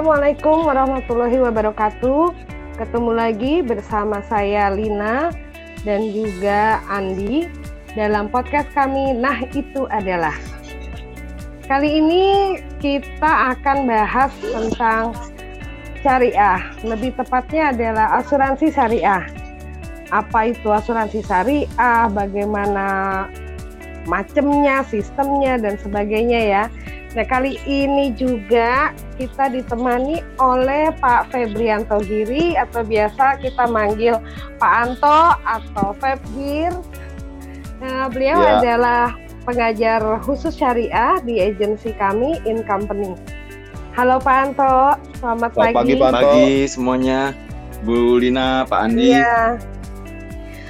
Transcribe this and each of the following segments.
Assalamualaikum warahmatullahi wabarakatuh. Ketemu lagi bersama saya Lina dan juga Andi dalam podcast kami Nah Itu Adalah. Kali ini kita akan bahas tentang syariah. Lebih tepatnya adalah asuransi syariah. Apa itu asuransi syariah, bagaimana macamnya, sistemnya dan sebagainya ya. Nah, kali ini juga kita ditemani oleh Pak Febrianto Giri atau biasa kita manggil Pak Anto atau Febgir. Nah, beliau ya. adalah pengajar khusus syariah di agensi kami In Company. Halo Pak Anto, selamat, selamat pagi. Pagi Pak Anto. Pagi semuanya. Bu Lina, Pak Andi. Iya.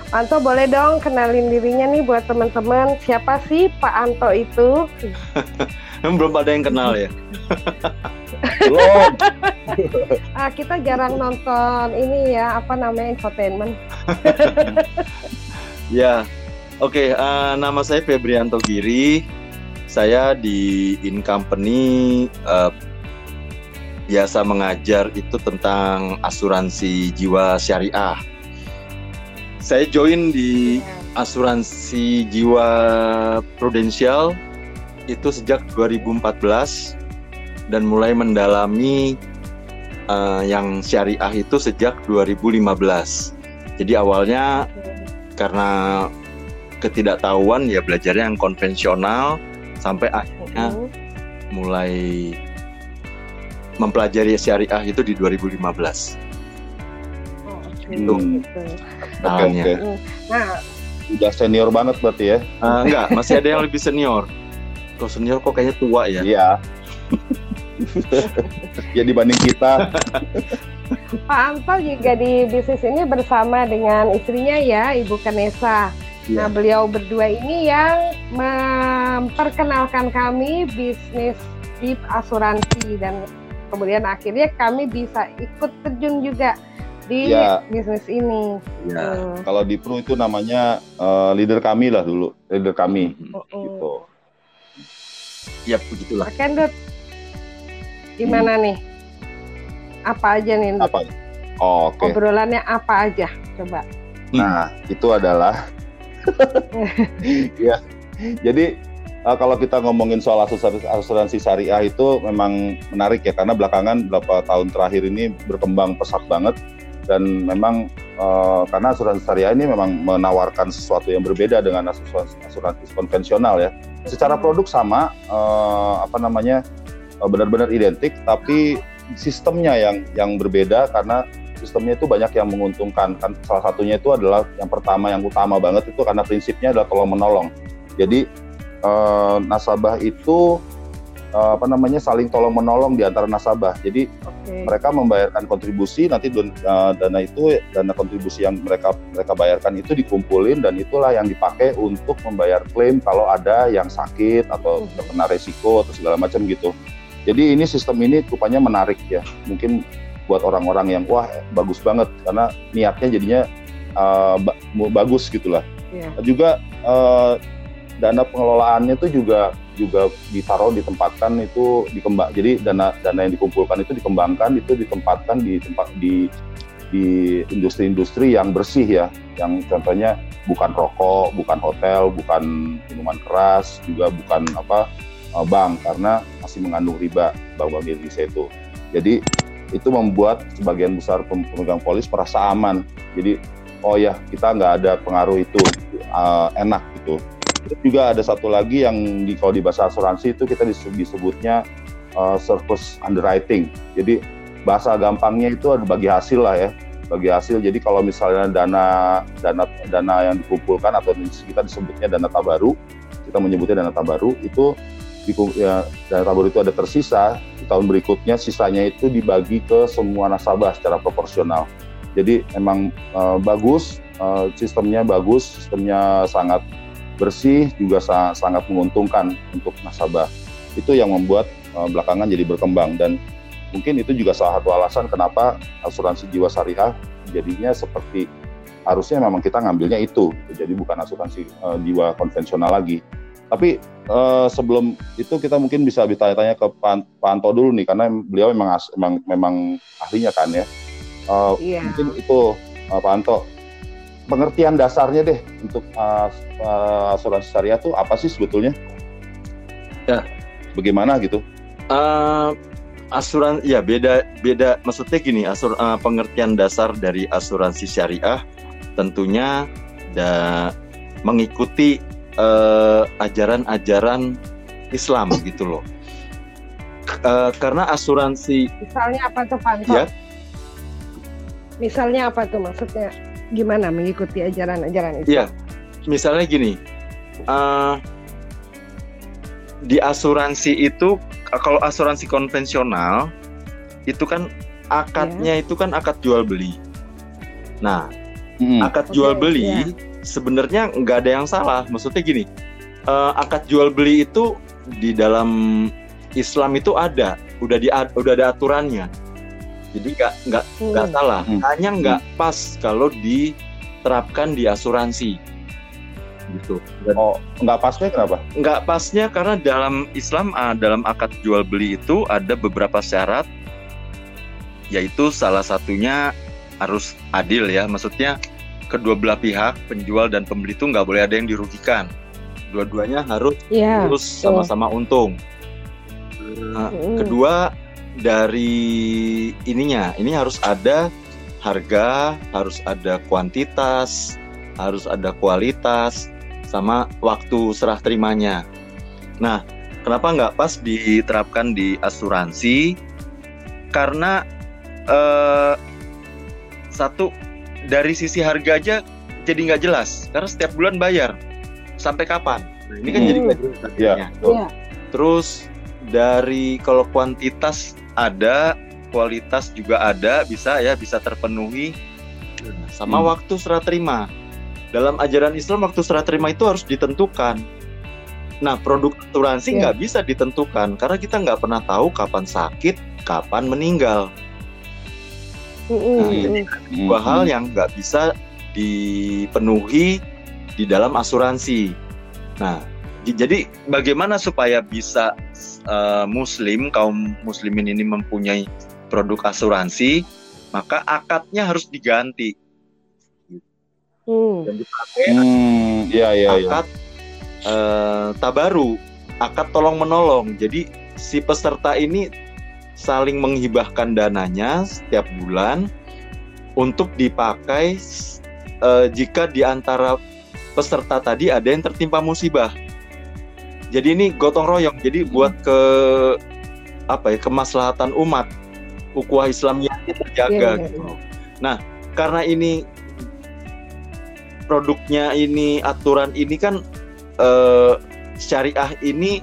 Pak Anto boleh dong kenalin dirinya nih buat teman-teman. Siapa sih Pak Anto itu? belum ada yang kenal ya? Belum. Ah, kita jarang nonton ini ya apa namanya infotainment. Ya oke okay, uh, nama saya Febrianto Giri saya di in company uh, biasa mengajar itu tentang asuransi jiwa syariah. Saya join di asuransi jiwa prudensial itu sejak 2014 dan mulai mendalami uh, yang syariah itu sejak 2015. Jadi awalnya karena ketidaktahuan ya belajarnya yang konvensional sampai akhirnya mulai mempelajari syariah itu di 2015. Oh, okay. Itu gitu. Okay, okay. Nah, udah senior banget berarti ya? Uh, enggak, masih ada yang lebih senior kalau senior kok kayaknya tua ya iya ya dibanding kita Pak Ampal juga di bisnis ini bersama dengan istrinya ya Ibu Kanesa ya. nah beliau berdua ini yang memperkenalkan kami bisnis di asuransi dan kemudian akhirnya kami bisa ikut terjun juga di ya. bisnis ini. Ya. Hmm. Kalau di Pro itu namanya uh, leader kami lah dulu, leader kami. Oh, oh. Gitu ya begitulah Oke, Dut. Gimana hmm. nih? Apa aja nih? Apa? Oh, Oke. Okay. Obrolannya apa aja? Coba. Nah, itu adalah ya. Jadi uh, kalau kita ngomongin soal asuransi, asuransi syariah itu memang menarik ya karena belakangan beberapa tahun terakhir ini berkembang pesat banget dan memang uh, karena asuransi syariah ini memang menawarkan sesuatu yang berbeda dengan asuransi, asuransi konvensional ya. Secara produk sama uh, apa namanya uh, benar-benar identik tapi sistemnya yang yang berbeda karena sistemnya itu banyak yang menguntungkan kan salah satunya itu adalah yang pertama yang utama banget itu karena prinsipnya adalah tolong menolong. Jadi uh, nasabah itu uh, apa namanya saling tolong menolong di antara nasabah. Jadi okay. mereka membayarkan kontribusi nanti uh, dana itu dana kontribusi yang mereka mereka bayarkan itu dikumpulin dan itulah yang dipakai untuk membayar klaim kalau ada yang sakit atau hmm. terkena resiko atau segala macam gitu. Jadi ini sistem ini rupanya menarik ya. Mungkin buat orang-orang yang wah bagus banget karena niatnya jadinya uh, ba bagus gitulah. Yeah. Juga uh, dana pengelolaannya itu juga juga ditaruh ditempatkan itu dikembang jadi dana dana yang dikumpulkan itu dikembangkan itu ditempatkan di tempat di di industri-industri yang bersih ya. Yang contohnya bukan rokok bukan hotel bukan minuman keras juga bukan apa eh, bank karena masih mengandung riba bank-bank Indonesia itu. Jadi itu membuat sebagian besar pemegang polis merasa aman. Jadi oh ya kita nggak ada pengaruh itu uh, enak gitu Terus juga ada satu lagi yang di kalau di bahasa asuransi itu kita disebutnya uh, surplus underwriting. Jadi bahasa gampangnya itu ada bagi hasil lah ya, bagi hasil. Jadi kalau misalnya dana dana dana yang dikumpulkan atau kita disebutnya dana tabaru, kita menyebutnya dana tabaru itu di, ya, dana tabaru itu ada tersisa di tahun berikutnya sisanya itu dibagi ke semua nasabah secara proporsional. Jadi emang uh, bagus, uh, sistemnya bagus, sistemnya sangat bersih juga sangat, menguntungkan untuk nasabah. Itu yang membuat uh, belakangan jadi berkembang dan mungkin itu juga salah satu alasan kenapa asuransi jiwa syariah jadinya seperti harusnya memang kita ngambilnya itu, jadi bukan asuransi uh, jiwa konvensional lagi. Tapi uh, sebelum itu kita mungkin bisa ditanya-tanya ke Pak, Pak Anto dulu nih karena beliau memang as, memang, memang ahlinya kan ya. Uh, yeah. Mungkin itu uh, Pak Anto pengertian dasarnya deh untuk uh, uh, asuransi syariah itu apa sih sebetulnya? Ya, bagaimana gitu? Uh, asuran ya beda beda maksudnya gini asur uh, pengertian dasar dari asuransi syariah tentunya da, mengikuti ajaran-ajaran uh, Islam gitu loh. Uh, karena asuransi misalnya apa tuh Pak Ya. Misalnya apa tuh maksudnya? Gimana mengikuti ajaran-ajaran Islam? Iya. Misalnya gini. Uh, di asuransi itu kalau asuransi konvensional itu kan akadnya yeah. itu kan akad jual beli. Nah, hmm. akad okay, jual beli yeah. sebenarnya nggak ada yang salah. Maksudnya gini, uh, akad jual beli itu di dalam Islam itu ada, udah di udah ada aturannya. Jadi nggak nggak nggak hmm. salah, hmm. hanya nggak pas kalau diterapkan di asuransi gitu. Dan oh, nggak pasnya kenapa? Nggak pasnya karena dalam Islam uh, dalam akad jual beli itu ada beberapa syarat, yaitu salah satunya harus adil ya, maksudnya kedua belah pihak penjual dan pembeli itu nggak boleh ada yang dirugikan. Dua-duanya harus yeah, harus sama-sama untung. Nah, mm. Kedua dari ininya, ini harus ada harga, harus ada kuantitas, harus ada kualitas, sama waktu serah terimanya. Nah, kenapa nggak pas diterapkan di asuransi? Karena eh, satu dari sisi harga aja jadi nggak jelas karena setiap bulan bayar sampai kapan. Nah, ini kan hmm. jadi nggak jelas. Ya. ya. Terus dari kalau kuantitas ada, kualitas juga ada, bisa ya bisa terpenuhi. Sama hmm. waktu serah terima dalam ajaran Islam waktu serah terima itu harus ditentukan. Nah, produk asuransi iya. nggak yeah. bisa ditentukan karena kita nggak pernah tahu kapan sakit, kapan meninggal. Nah, jadi dua hal yang nggak bisa dipenuhi di dalam asuransi. Nah, jadi bagaimana supaya bisa uh, Muslim kaum Muslimin ini mempunyai produk asuransi, maka akadnya harus diganti hmm. dan dipakai hmm, ya, ya, akad ya. Uh, tabaru akad tolong menolong jadi si peserta ini saling menghibahkan dananya setiap bulan untuk dipakai uh, jika di antara peserta tadi ada yang tertimpa musibah jadi ini gotong royong jadi hmm. buat ke apa ya kemaslahatan umat ukuah Islamnya terjaga ya, ya, gitu. Nah, karena ini produknya ini aturan ini kan uh, syariah ini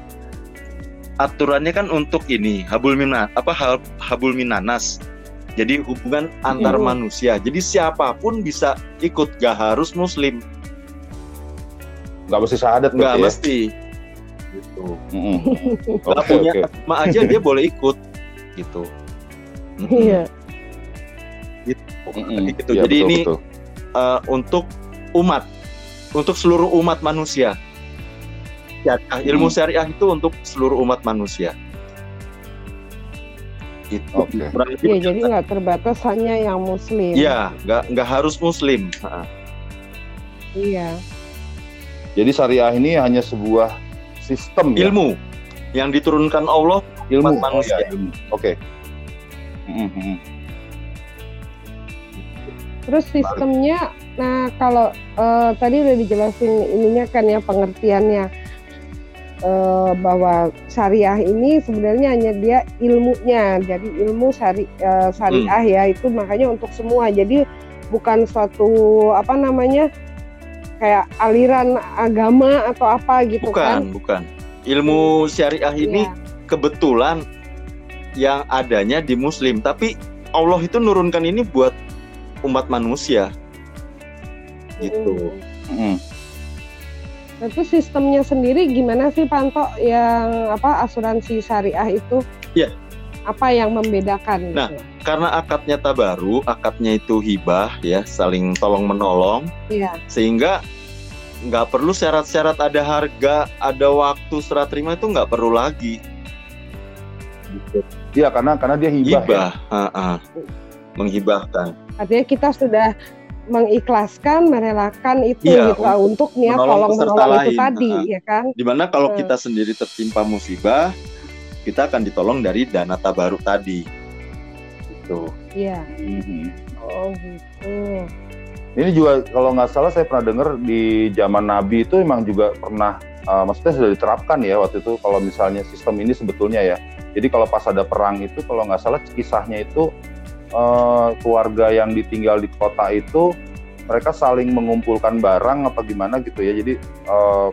aturannya kan untuk ini habul minan apa habul minanas jadi hubungan antar hmm. manusia jadi siapa pun bisa ikut gak harus muslim nggak mesti syahadat nggak ya? mesti gitu mm okay, punya okay. aja dia boleh ikut gitu iya gitu, gitu. Ya, jadi betul, ini betul. Uh, untuk umat, untuk seluruh umat manusia. Ya, ilmu hmm. syariah itu untuk seluruh umat manusia. Gitu. Okay. Ya, jadi nggak terbatas hanya yang muslim. Iya, nggak nggak harus muslim. Iya. Jadi syariah ini hanya sebuah sistem ya? ilmu ya? yang diturunkan Allah ilmu manusia. Oh, ya, ilmu. Oke. Okay. Mm -hmm. Terus sistemnya Nah, kalau uh, tadi udah dijelasin ininya kan ya pengertiannya uh, bahwa syariah ini sebenarnya hanya dia ilmunya. Jadi ilmu syari, uh, syariah hmm. ya itu makanya untuk semua. Jadi bukan suatu apa namanya kayak aliran agama atau apa gitu bukan, kan? Bukan, bukan. Ilmu syariah ini ya. kebetulan yang adanya di muslim, tapi Allah itu nurunkan ini buat umat manusia gitu. Hmm. Nah, itu sistemnya sendiri gimana sih Panto yang apa asuransi syariah itu? Iya. Apa yang membedakan? Nah, gitu? Karena akadnya baru, akadnya itu hibah ya, saling tolong menolong. Iya. Sehingga nggak perlu syarat-syarat ada harga, ada waktu serah terima itu nggak perlu lagi. Iya karena karena dia hibah. Hibah, ha -ha. menghibahkan. Artinya kita sudah mengikhlaskan, merelakan itu Iya, gitu ah, untuk niat menolong tolong menolong itu lain. tadi, Ah. ya kan? Di mana kalau Hmm. kita sendiri tertimpa musibah, kita akan ditolong dari dana tabaruk tadi. Gitu. Iya. Mhm. Oh gitu. Ini juga kalau nggak salah saya pernah dengar di zaman Nabi itu memang juga pernah, uh, maksudnya sudah diterapkan ya waktu itu kalau misalnya sistem ini sebetulnya ya. Jadi kalau pas ada perang itu kalau nggak salah kisahnya itu uh, keluarga yang ditinggal di kota itu mereka saling mengumpulkan barang apa gimana gitu ya. Jadi uh,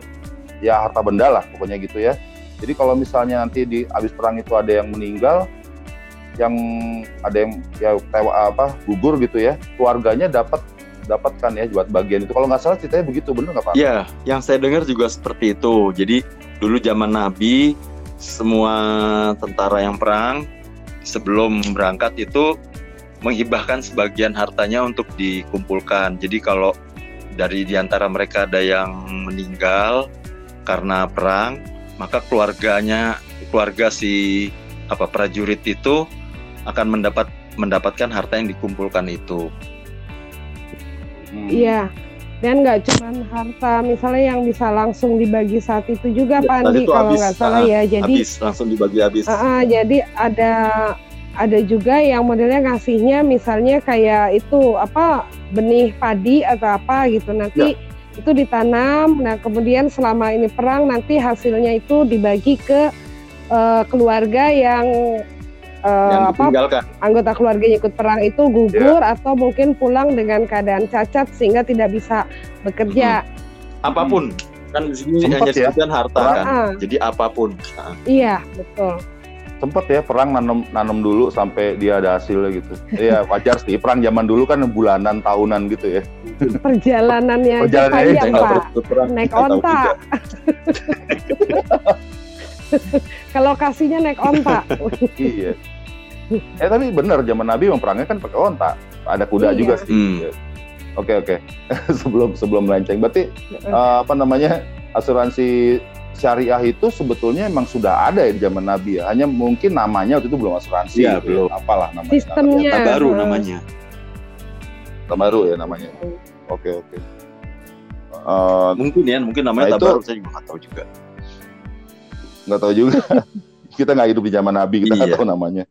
ya harta benda lah pokoknya gitu ya. Jadi kalau misalnya nanti di habis perang itu ada yang meninggal, yang ada yang ya tewa apa gugur gitu ya, keluarganya dapat dapatkan ya buat bagian itu. Kalau nggak salah ceritanya begitu, bener nggak Pak? Iya, yang saya dengar juga seperti itu. Jadi dulu zaman Nabi, semua tentara yang perang sebelum berangkat itu menghibahkan sebagian hartanya untuk dikumpulkan. Jadi kalau dari di antara mereka ada yang meninggal karena perang, maka keluarganya, keluarga si apa prajurit itu akan mendapat mendapatkan harta yang dikumpulkan itu. Hmm. Iya. Dan nggak cuma harta misalnya yang bisa langsung dibagi saat itu juga Ya, Pak tadi Andi itu kalau nggak salah ah, ya. Jadi habis langsung dibagi habis. Ah, ah, jadi ada ada juga yang modelnya ngasihnya misalnya kayak itu apa benih padi atau apa gitu nanti itu ditanam nah kemudian selama ini perang nanti hasilnya itu dibagi ke eh, keluarga yang eh, yang apa anggota keluarganya ikut perang itu gugur atau mungkin pulang dengan keadaan cacat sehingga tidak bisa bekerja. Apa pun. Kan di sini hanya ya, harta perang. kan? Ah, jadi apa pun. Nah, iya betul. Sempet ya perang nanam nanam dulu sampai dia ada hasilnya gitu. Iya wajar sih. Perang zaman dulu kan bulanan tahunan gitu ya. perjalanannya aja Perjalanannya panjang Pak. naik onta. Kalau kasihnya naik onta. iya. Eh tapi bener zaman Nabi memang perangnya kan pakai onta. Ada kuda Iya. juga sih. Hmm. Oke oke. sebelum sebelum melenceng. Berarti eh, apa namanya asuransi syariah itu sebetulnya emang sudah ada ya di zaman Nabi ya. Hanya mungkin namanya waktu itu belum asuransi. Iya, gitu ya. belum. Apalah namanya. Sistemnya. Data baru eh, namanya Namanya baru ya namanya. Oke oke. Eh, mungkin ya mungkin namanya Nah, itu- tabaruk saya juga nggak tahu juga nggak tahu juga. kita nggak hidup di zaman Nabi, kita nggak Iya. tahu namanya.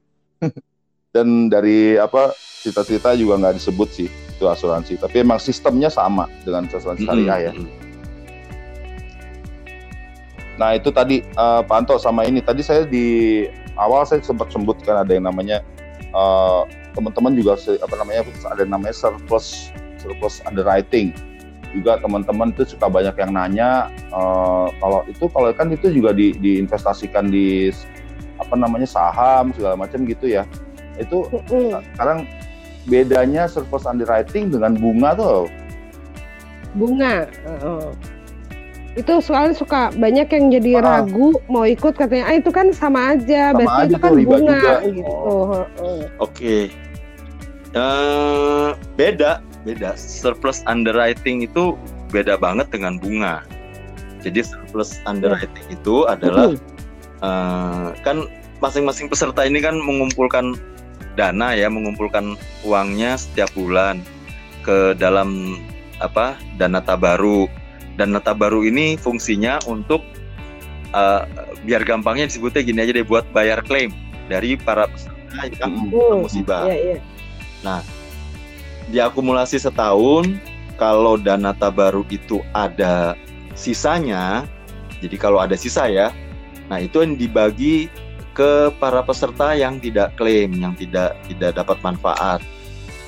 Dan dari apa cita-cita juga nggak disebut sih itu asuransi. Tapi emang sistemnya sama dengan asuransi syariah ya. Mm-mm. Nah itu tadi eh, Pak Anto sama ini tadi saya di awal saya sempat sebutkan ada yang namanya eh, teman-teman juga apa namanya ada yang namanya surplus surplus underwriting juga teman-teman itu suka banyak yang nanya eh, kalau itu kalau kan itu juga di, diinvestasikan di apa namanya saham segala macam gitu ya itu Mm-mm. sekarang bedanya surplus underwriting dengan bunga tuh bunga. Heeh. Itu soalnya suka banyak yang jadi Ah. ragu mau ikut katanya, ah itu kan sama aja, Sama berarti aja itu kan bunga juga." gitu. Heeh. oke Eh, beda beda surplus underwriting itu beda banget dengan bunga jadi surplus underwriting itu adalah eh, kan masing-masing peserta ini kan mengumpulkan dana ya mengumpulkan uangnya setiap bulan ke dalam apa dana tabaru dana tabaru ini fungsinya untuk eh, biar gampangnya disebutnya gini aja deh buat bayar klaim dari para peserta yang Hmm. musibah Iya, iya. diakumulasi setahun kalau dana tabaru itu ada sisanya jadi kalau ada sisa ya nah itu yang dibagi ke para peserta yang tidak klaim yang tidak tidak dapat manfaat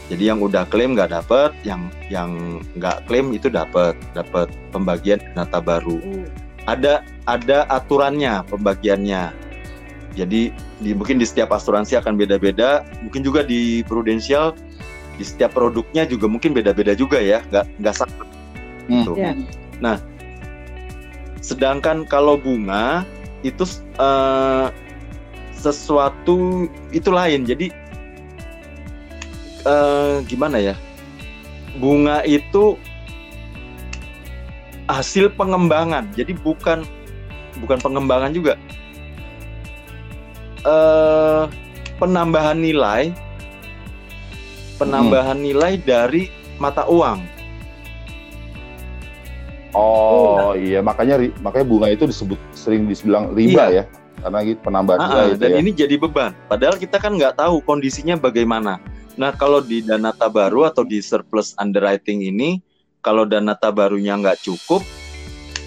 jadi yang udah klaim nggak dapat yang yang nggak klaim itu dapat dapat pembagian dana tabaru Hmm. ada ada aturannya pembagiannya jadi di, mungkin di setiap asuransi akan beda-beda mungkin juga di prudensial di setiap produknya juga mungkin beda-beda juga ya nggak nggak sama Hmm. Gitu. Ya. nah sedangkan kalau bunga itu eh, sesuatu itu lain jadi eh, gimana ya bunga itu hasil pengembangan. Jadi bukan bukan pengembangan juga. Eh penambahan nilai penambahan nilai dari mata uang. Oh iya makanya ri- makanya bunga itu disebut sering dibilang riba ya karena gitu penambahan Ah, nilai ah, itu dan ya. ini jadi beban. Padahal kita kan nggak tahu kondisinya bagaimana. Nah kalau di dana tabaru atau di surplus underwriting ini, kalau dana tabarunya nggak cukup,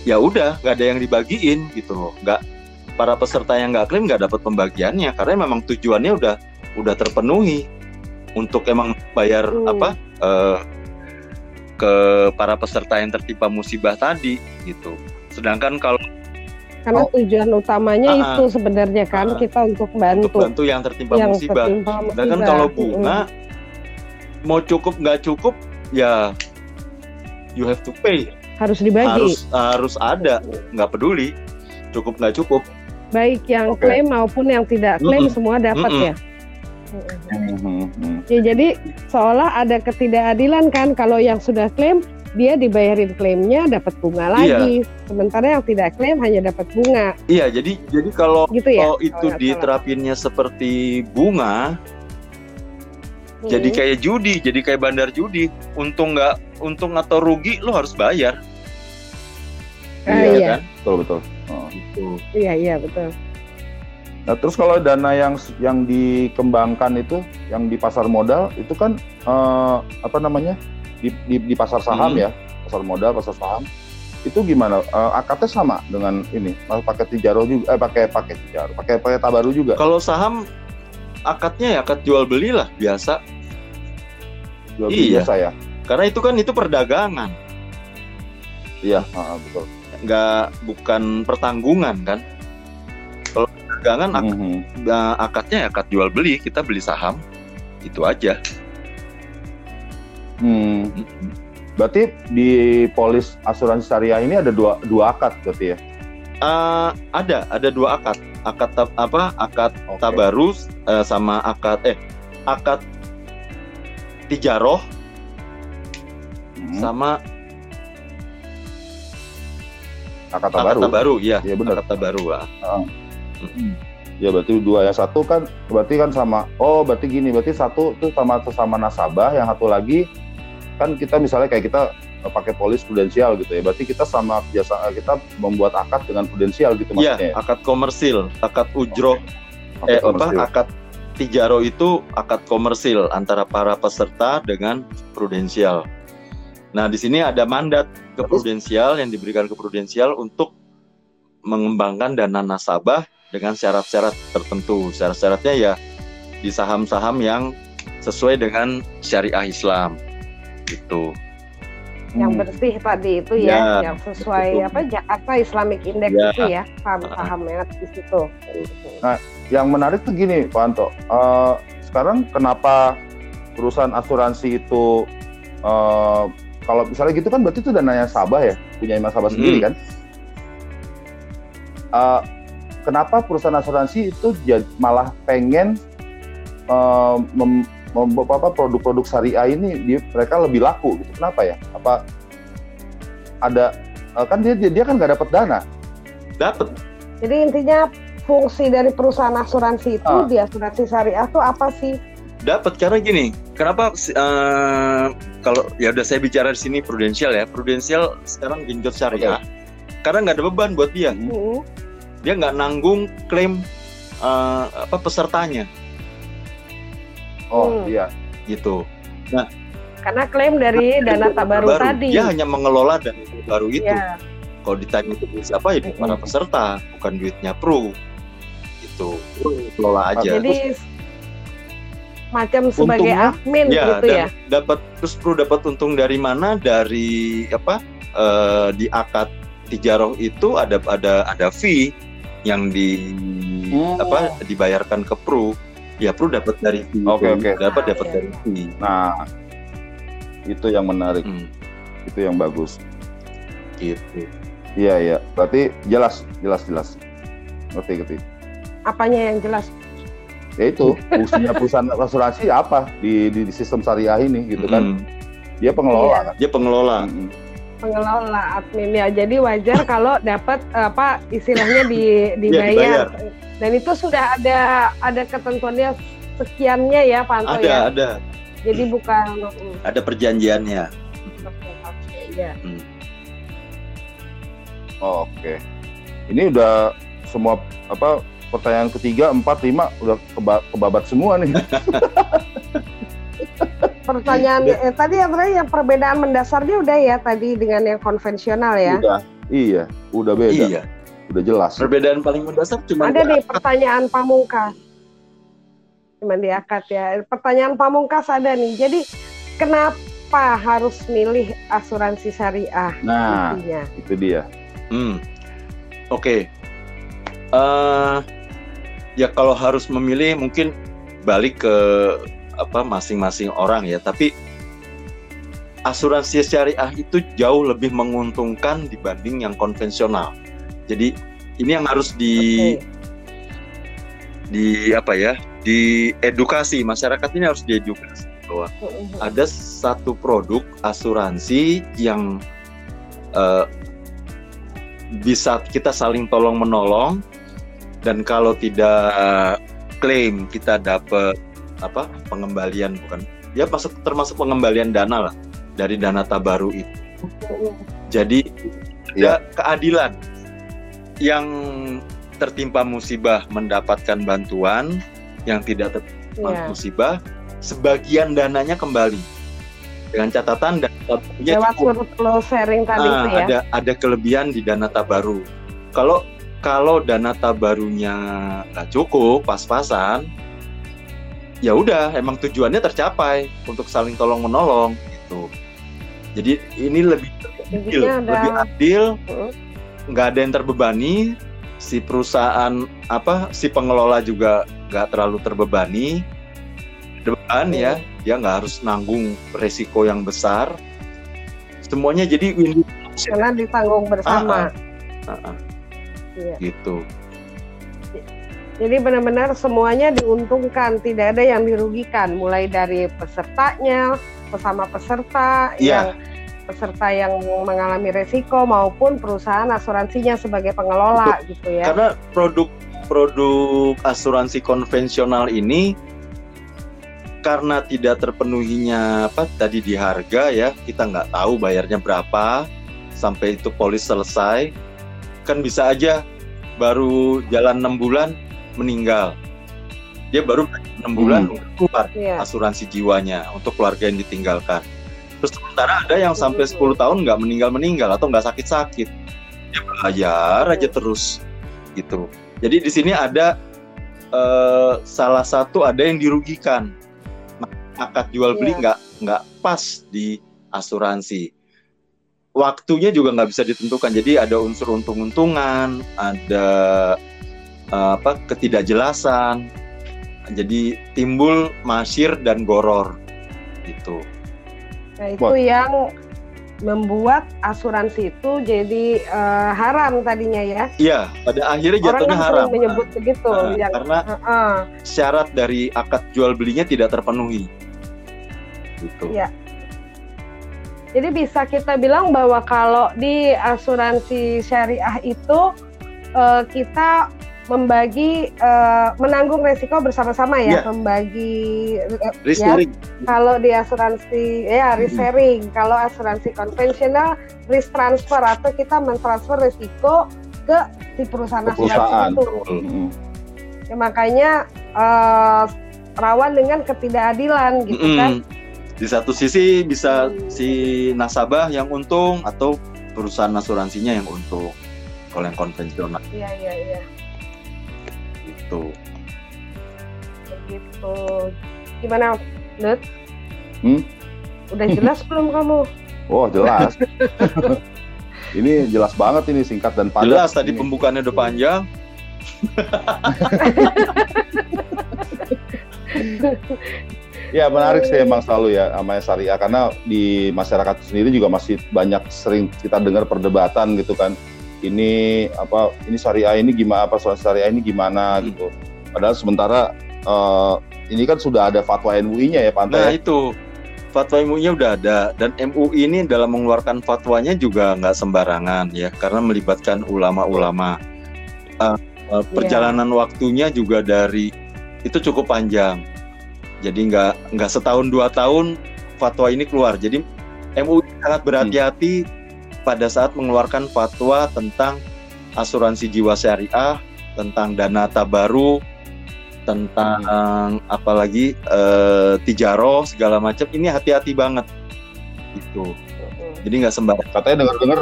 ya udah nggak ada yang dibagiin gitu loh. Nggak para peserta yang nggak klaim nggak dapat pembagiannya karena memang tujuannya udah udah terpenuhi untuk emang bayar Hmm. apa eh, ke para peserta yang tertimpa musibah tadi gitu. Sedangkan kalau Karena Oh. tujuan utamanya ah. itu sebenarnya kan ah. kita untuk untuk bantu bantu yang tertimpa yang musibah. tertimpa Sedangkan musibah. kalau bunga mau cukup nggak cukup ya you have to pay harus dibagi. harus harus ada nggak peduli cukup nggak cukup baik yang Oke. klaim maupun yang tidak klaim Mm-mm. semua dapat Mm-mm. ya. Mhm, mhm. Ya jadi seolah ada ketidakadilan kan kalau yang sudah klaim dia dibayarin klaimnya dapat bunga Iya. lagi, sementara yang tidak klaim hanya dapat bunga, iya jadi jadi kalau gitu ya? kalau itu Kalau nggak salah. diterapinnya seperti bunga jadi Hmm. kayak judi jadi kayak bandar judi untung nggak untung atau rugi lo harus bayar Ah, Iya, iya. kan betul betul. Oh. gitu Iya iya betul. Nah terus kalau dana yang yang dikembangkan itu yang di pasar modal itu kan eh, apa namanya di, di, di pasar saham Hmm. ya pasar modal pasar saham itu gimana? Eh, akadnya sama dengan ini Mas pakai tijaro juga eh pakai pakai tijaro pakai pakai tabaru juga? Kalau saham akadnya ya akad jual beli lah biasa. Jual beli iya. biasa ya? Karena itu kan itu perdagangan. Iya ah, betul. Nggak bukan pertanggungan kan perdagangan ak- Mhm. nah, akadnya ya akad jual beli kita beli saham itu aja Hmm. berarti di polis asuransi syariah ini ada dua dua akad berarti ya Eh, ada ada dua akad akad tab- apa akad Oke. tabarus eh, sama akad eh akad tijaroh Hmm. sama akad akad tabaru tabaru ya Iya, benar. akad tabaru ah. Ya berarti dua yang satu kan berarti kan sama oh berarti gini berarti satu itu sama sesama nasabah yang satu lagi kan kita misalnya kayak kita eh, pakai polis prudensial gitu ya berarti kita sama biasa eh, kita membuat akad dengan prudensial gitu Iya, maksudnya ya? akad komersil akad ujroh Akad eh apa akad tijaro itu akad komersil antara para peserta dengan prudensial. Nah, di sini ada mandat ke prudensial yang diberikan ke prudensial untuk mengembangkan dana nasabah dengan syarat-syarat tertentu. Syarat-syaratnya ya di saham-saham yang sesuai dengan syariah Islam. Gitu. Yang Hmm. bersih tadi itu Ya, ya, yang sesuai betul. apa Jakarta Islamic Index Ya. itu ya, saham-saham yang ada di situ. Yang menarik tuh gini Pak Anto Eh, sekarang kenapa perusahaan asuransi itu eh, kalau misalnya gitu kan berarti itu dananya Sabah ya punya nasabah Hmm. sendiri kan Eh, kenapa perusahaan asuransi itu malah pengen mem- mem- apa produk-produk syariah ini di- mereka lebih laku gitu kenapa ya apa ada eh, kan dia dia dia kan nggak dapat dana Dapat Jadi intinya fungsi dari perusahaan asuransi itu Ah. di asuransi syariah tuh apa sih? dapat karena gini kenapa eh, kalau ya udah saya bicara di sini prudensial ya prudensial sekarang genjot syariah karena nggak ada beban buat dia Hmm. Hmm. Dia nggak nanggung klaim eh, apa pesertanya. Oh Hmm. iya. Gitu. Karena klaim dari dana tabaru tadi. dia hanya mengelola dana baru itu. Ya. kalau ditanya itu duit siapa ya duit para peserta bukan duitnya pro. Gitu. Pro kelola aja. Jadi macam sebagai Untungnya, admin ya gitu dan ya. dapat terus pro dapat untung dari mana? Dari apa? Eh, di akad tijaroh itu ada ada ada fee yang di Hmm. apa dibayarkan ke pro ya pro dapat dari fee Oke, itu. oke. dapat Ah, dapat iya. dari fee Nah, itu yang menarik, Hmm, itu yang bagus. gitu Iya, iya. Berarti jelas, jelas, jelas. Ngerti, ngerti. Apanya yang jelas? Ya itu, fungsinya perusahaan asuransi apa di, di, di sistem syariah ini gitu kan. Mm-mm. Dia pengelola kan. dia pengelola Mm-mm. Pengelola admin ya. Jadi wajar kalau dapat apa istilahnya di Iya, dibayar. dibayar. Dan itu sudah ada ada ketentuannya sekiannya ya Pak Anto Ada, ya. ada, Jadi bukan mm, ada perjanjiannya. ya. Oke. Ini udah semua apa pertanyaan ketiga, empat, lima udah keba- kebabat semua nih. Pertanyaan eh, tadi yang terakhir yang perbedaan mendasarnya udah ya tadi dengan yang konvensional ya. Udah, iya, udah beda, Iya. udah jelas. Perbedaan paling mendasar cuma Ada nih pertanyaan pamungkas. Cuman diangkat ya. Pertanyaan pamungkas ada nih. Jadi kenapa harus milih asuransi syariah? Nah, intinya? itu dia. Hmm. Oke. Eh, ya kalau harus memilih mungkin balik ke apa masing-masing orang ya. Tapi asuransi syariah itu jauh lebih menguntungkan dibanding yang konvensional. Jadi ini yang harus di Oke. di apa ya? Di edukasi masyarakat ini harus diedukasi bahwa ada satu produk asuransi yang eh, bisa kita saling tolong menolong dan kalau tidak klaim kita dapat apa pengembalian bukan ya masuk termasuk pengembalian dana lah dari dana tabaru itu jadi Ya. ya keadilan yang tertimpa musibah mendapatkan bantuan yang tidak tertimpa Iya. musibah sebagian dananya kembali dengan catatan dan tabarunya Lewat cukup. surplus sharing tadi Ah, itu ya. ada ada kelebihan di dana tabaru. Kalau kalau dana tabarunya nggak cukup pas-pasan, ya udah emang tujuannya tercapai untuk saling tolong menolong gitu. Jadi ini lebih adil, ada lebih adil, Mm. nggak ada yang terbebani. Si perusahaan apa, si pengelola juga nggak terlalu terbebani. Beban ya, dia nggak harus nanggung resiko yang besar. Semuanya jadi win-win karena ditanggung bersama. Ah, ah, Iya. gitu. Jadi benar-benar semuanya diuntungkan, tidak ada yang dirugikan, mulai dari pesertanya, bersama peserta, Iya. yang peserta yang mengalami resiko maupun perusahaan asuransinya sebagai pengelola gitu ya. Karena produk-produk asuransi konvensional ini karena tidak terpenuhinya apa tadi di harga ya kita nggak tahu bayarnya berapa sampai itu polis selesai kan bisa aja baru jalan enam bulan meninggal dia baru enam bulan keluar Iya. asuransi jiwanya untuk keluarga yang ditinggalkan. Terus sementara ada yang sampai 10 tahun nggak meninggal-meninggal atau nggak sakit-sakit. Dia bayar aja terus gitu. Jadi di sini ada eh, salah satu ada yang dirugikan. Akad jual beli Iya. nggak nggak pas di asuransi. Waktunya juga nggak bisa ditentukan. Jadi ada unsur untung-untungan, ada eh, apa ketidakjelasan, jadi timbul masyir dan goror gitu. Nah, itu Wah. yang membuat asuransi itu jadi eh, haram tadinya ya. Iya, pada akhirnya Orang jatuhnya kan haram menyebut begitu Ah, yang karena Heeh. syarat dari akad jual belinya tidak terpenuhi. Gitu. Iya. Jadi bisa kita bilang bahwa kalau di asuransi syariah itu eh, kita membagi eh, menanggung resiko bersama-sama ya, Iya. membagi Risk ya. sharing. Kalau di asuransi ya risk sharing, kalau asuransi konvensional risk transfer atau kita mentransfer risiko ke si perusahaan Ke perusahaan. asuransi itu. Mm-mm. Ya, makanya eh, rawan dengan ketidakadilan gitu Mm-mm. kan. Di satu sisi bisa Hmm. si nasabah yang untung atau perusahaan asuransinya yang untung. Kalau yang konvensional Iya iya iya. Gitu. Begitu. Gimana, Nut? Hmm? Udah jelas belum kamu? Oh jelas. ini jelas banget ini singkat dan padat. Jelas tadi ini. pembukaannya udah panjang. Ya menarik sih emang selalu ya namanya syariah karena di masyarakat sendiri juga masih banyak sering kita dengar perdebatan gitu kan. Ini apa ini syariah ini gimana apa soal syariah ini gimana Hmm. gitu. Padahal sementara eh, ini kan sudah ada fatwa MUI-nya ya Pak Anta Nah ya. itu fatwa MUI-nya udah ada dan MUI ini dalam mengeluarkan fatwanya juga nggak sembarangan ya karena melibatkan ulama-ulama. Uh, uh, perjalanan waktunya juga dari itu cukup panjang. Jadi nggak nggak setahun dua tahun fatwa ini keluar. Jadi MUI sangat berhati-hati pada saat mengeluarkan fatwa tentang asuransi jiwa syariah, tentang dana tabaru, tentang hmm. apalagi uh, tijaro segala macam ini hati-hati banget. Itu jadi nggak sembarang katanya dengar-dengar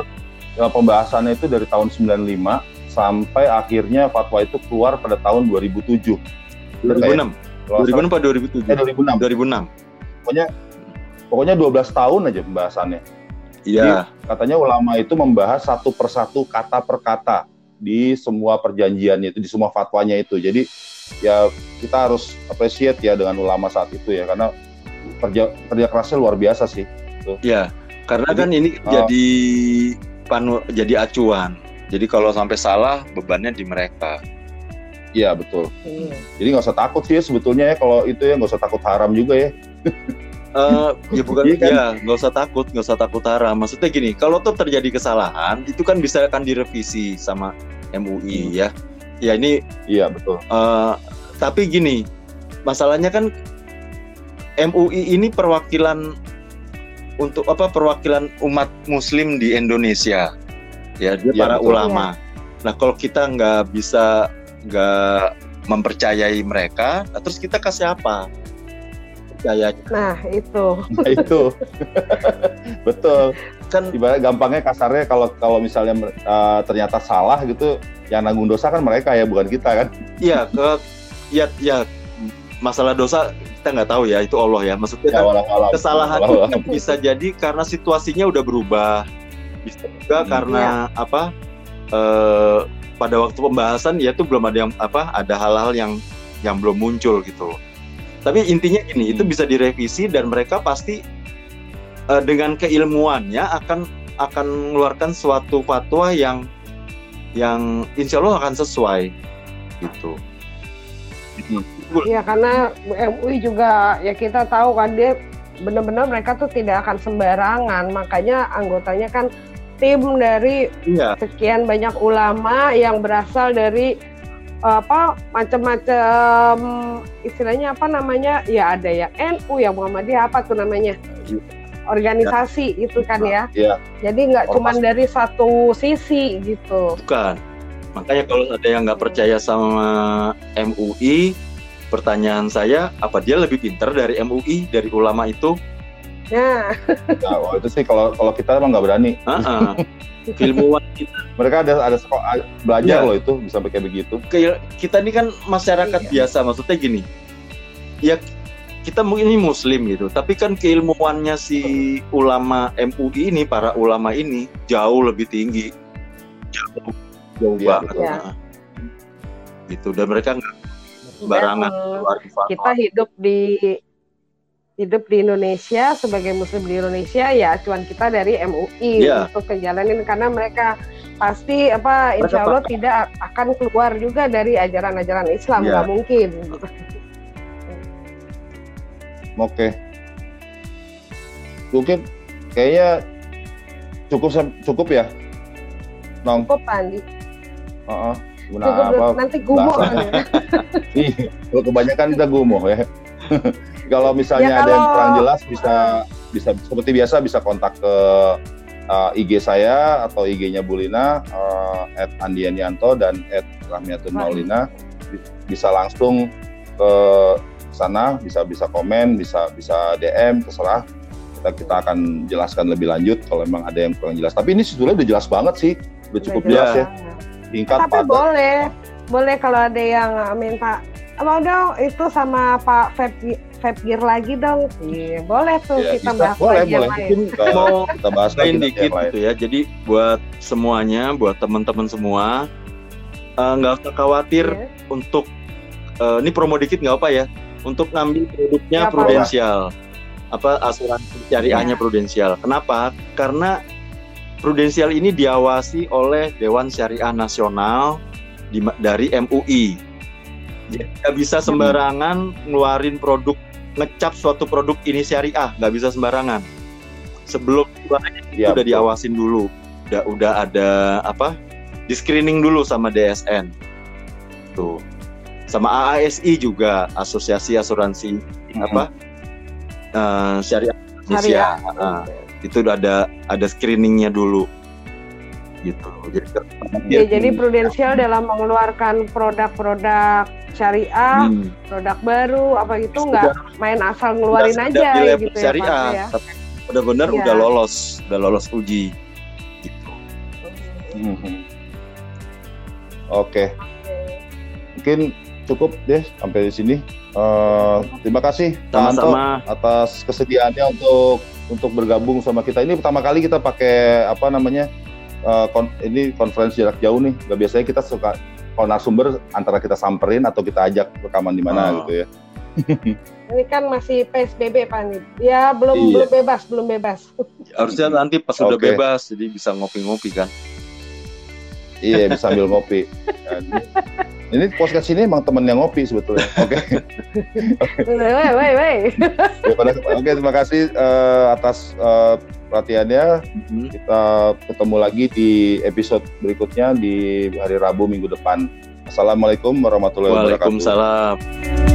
ya, pembahasannya itu dari tahun 95 sampai akhirnya fatwa itu keluar pada tahun 2007 2006 2006 atau 2007 eh, 2006 2006 pokoknya pokoknya 12 tahun aja pembahasannya Iya. katanya ulama itu membahas satu persatu kata per kata di semua perjanjiannya itu, di semua fatwanya itu. Jadi ya kita harus appreciate ya dengan ulama saat itu ya karena kerja kerja kerasnya luar biasa sih. Tuh. Ya, karena jadi, kan ini uh, jadi panu jadi acuan. Jadi kalau sampai salah bebannya di mereka. Iya betul. Hmm. Jadi nggak usah takut sih ya, sebetulnya ya kalau itu ya nggak usah takut haram juga ya. uh, ya bukan iya kan? ya nggak usah takut nggak usah takut haram maksudnya gini kalau tuh terjadi kesalahan itu kan bisa akan direvisi sama MUI hmm. ya ya ini iya betul uh, tapi gini masalahnya kan MUI ini perwakilan untuk apa perwakilan umat Muslim di Indonesia ya dia ya, para betul. ulama ya. nah kalau kita nggak bisa nggak mempercayai mereka terus kita kasih apa percaya nah itu. Nah, itu. Betul. Kan ibarat gampangnya kasarnya kalau kalau misalnya uh, ternyata salah gitu yang nanggung dosa kan mereka ya bukan kita kan. Iya ke ya ya masalah dosa kita nggak tahu ya itu Allah ya. Maksudnya ya, kan kesalahan Allah. bisa jadi karena situasinya udah berubah. Bisa juga hmm. karena ya. apa uh, pada waktu pembahasan ya itu belum ada yang apa ada hal-hal yang yang belum muncul gitu tapi intinya gini hmm. itu bisa direvisi dan mereka pasti uh, dengan keilmuannya akan akan mengeluarkan suatu fatwa yang yang insya Allah akan sesuai gitu. Iya karena MUI juga ya kita tahu kan dia benar-benar mereka tuh tidak akan sembarangan makanya anggotanya kan tim dari iya. sekian banyak ulama yang berasal dari apa macam-macam istilahnya apa namanya ya ada ya NU ya Muhammadiyah apa tuh namanya organisasi ya. itu kan ya. ya. Jadi nggak cuma dari satu sisi gitu. Bukan. Makanya kalau ada yang nggak percaya sama MUI, pertanyaan saya, apa dia lebih pintar dari MUI, dari ulama itu? Ya. nah, oh, itu sih kalau kalau kita emang nggak berani. Uh-uh. Ilmuwan kita. Mereka ada ada sekolah belajar ya. loh itu bisa pakai begitu. Kita ini kan masyarakat iya. biasa, maksudnya gini. Ya kita mungkin ini muslim gitu tapi kan keilmuannya si ulama MUI ini para ulama ini jauh lebih tinggi jauh jauh ya, banget ya. Nah, gitu dan mereka nggak sembarangan kita hidup di hidup di Indonesia sebagai muslim di Indonesia ya cuman kita dari MUI ya. untuk kejalanin karena mereka pasti apa insya Allah tidak akan keluar juga dari ajaran-ajaran Islam ya. nggak ya. mungkin Oke. Mungkin kayaknya cukup cukup ya. Nong. Cukup Andi. Uh -uh. Cukup, apa? Nanti gumoh. Ih, kalau kebanyakan kita gumoh ya. kalau misalnya ya, kalau... ada yang kurang jelas bisa bisa seperti biasa bisa kontak ke uh, IG saya atau IG-nya Bulina uh, at Andianianto dan at Rahmiatun Maulina. Bisa langsung ke sana bisa bisa komen bisa bisa DM terserah. Kita kita akan jelaskan lebih lanjut kalau memang ada yang kurang jelas. Tapi ini sebetulnya udah jelas banget sih udah cukup udah jelas ya. tingkat tapi pada. boleh boleh kalau ada yang minta mau dong itu sama Pak Feb lagi dong. Iya, boleh tuh ya, kita bahas boleh, lagi boleh. Mungkin mau kita bahas lagi dikit gitu ya. Jadi buat semuanya, buat teman-teman semua eh, nggak uh, usah khawatir yeah. untuk uh, ini promo dikit nggak apa ya untuk ngambil produknya ya, prudensial. Apa asuransi syariahnya ya. prudensial. Kenapa? Karena prudensial ini diawasi oleh Dewan Syariah Nasional di, dari MUI. Jadi nggak bisa sembarangan ngeluarin produk ngecap suatu produk ini syariah, nggak bisa sembarangan. Sebelum Ya, udah betul. diawasin dulu, udah udah ada apa? Di screening dulu sama DSN. Tuh. Sama AASI juga, Asosiasi Asuransi Mm-mm. apa? eh, syariah Indonesia. Syariah. Ah, itu udah ada ada screeningnya dulu. Gitu. Jadi Ya, jadi prudensial dalam mengeluarkan produk-produk syariah, Hmm. produk baru, apa itu Sudah- nggak main asal ngeluarin aja udah di level gitu ya syariah, ya. tapi benar-benar Iya. udah lolos, udah lolos uji. Gitu. Mhm. Oke, mungkin cukup deh sampai di sini. Eh, terima kasih Sama-sama. atas kesediaannya untuk untuk bergabung sama kita. Ini pertama kali kita pakai apa namanya eh, kon- ini konferensi jarak jauh nih. Gak biasanya kita suka kalau narasumber antara kita samperin atau kita ajak rekaman di mana Oh. gitu ya. Ini kan masih PSBB Pak Nid. Ya belum Iya. belum bebas, belum bebas. Harusnya nanti pas udah Oke. bebas, jadi bisa ngopi-ngopi kan. Iya, bisa sambil ngopi. ini- podcast ini emang temen yang ngopi sebetulnya. Oke. Woi, woi, woi. Daripada- Oke, terima kasih eh, atas eh, perhatiannya. Mhm. Kita ketemu lagi di episode berikutnya di hari Rabu minggu depan. Assalamualaikum warahmatullahi wabarakatuh. Waalaikumsalam.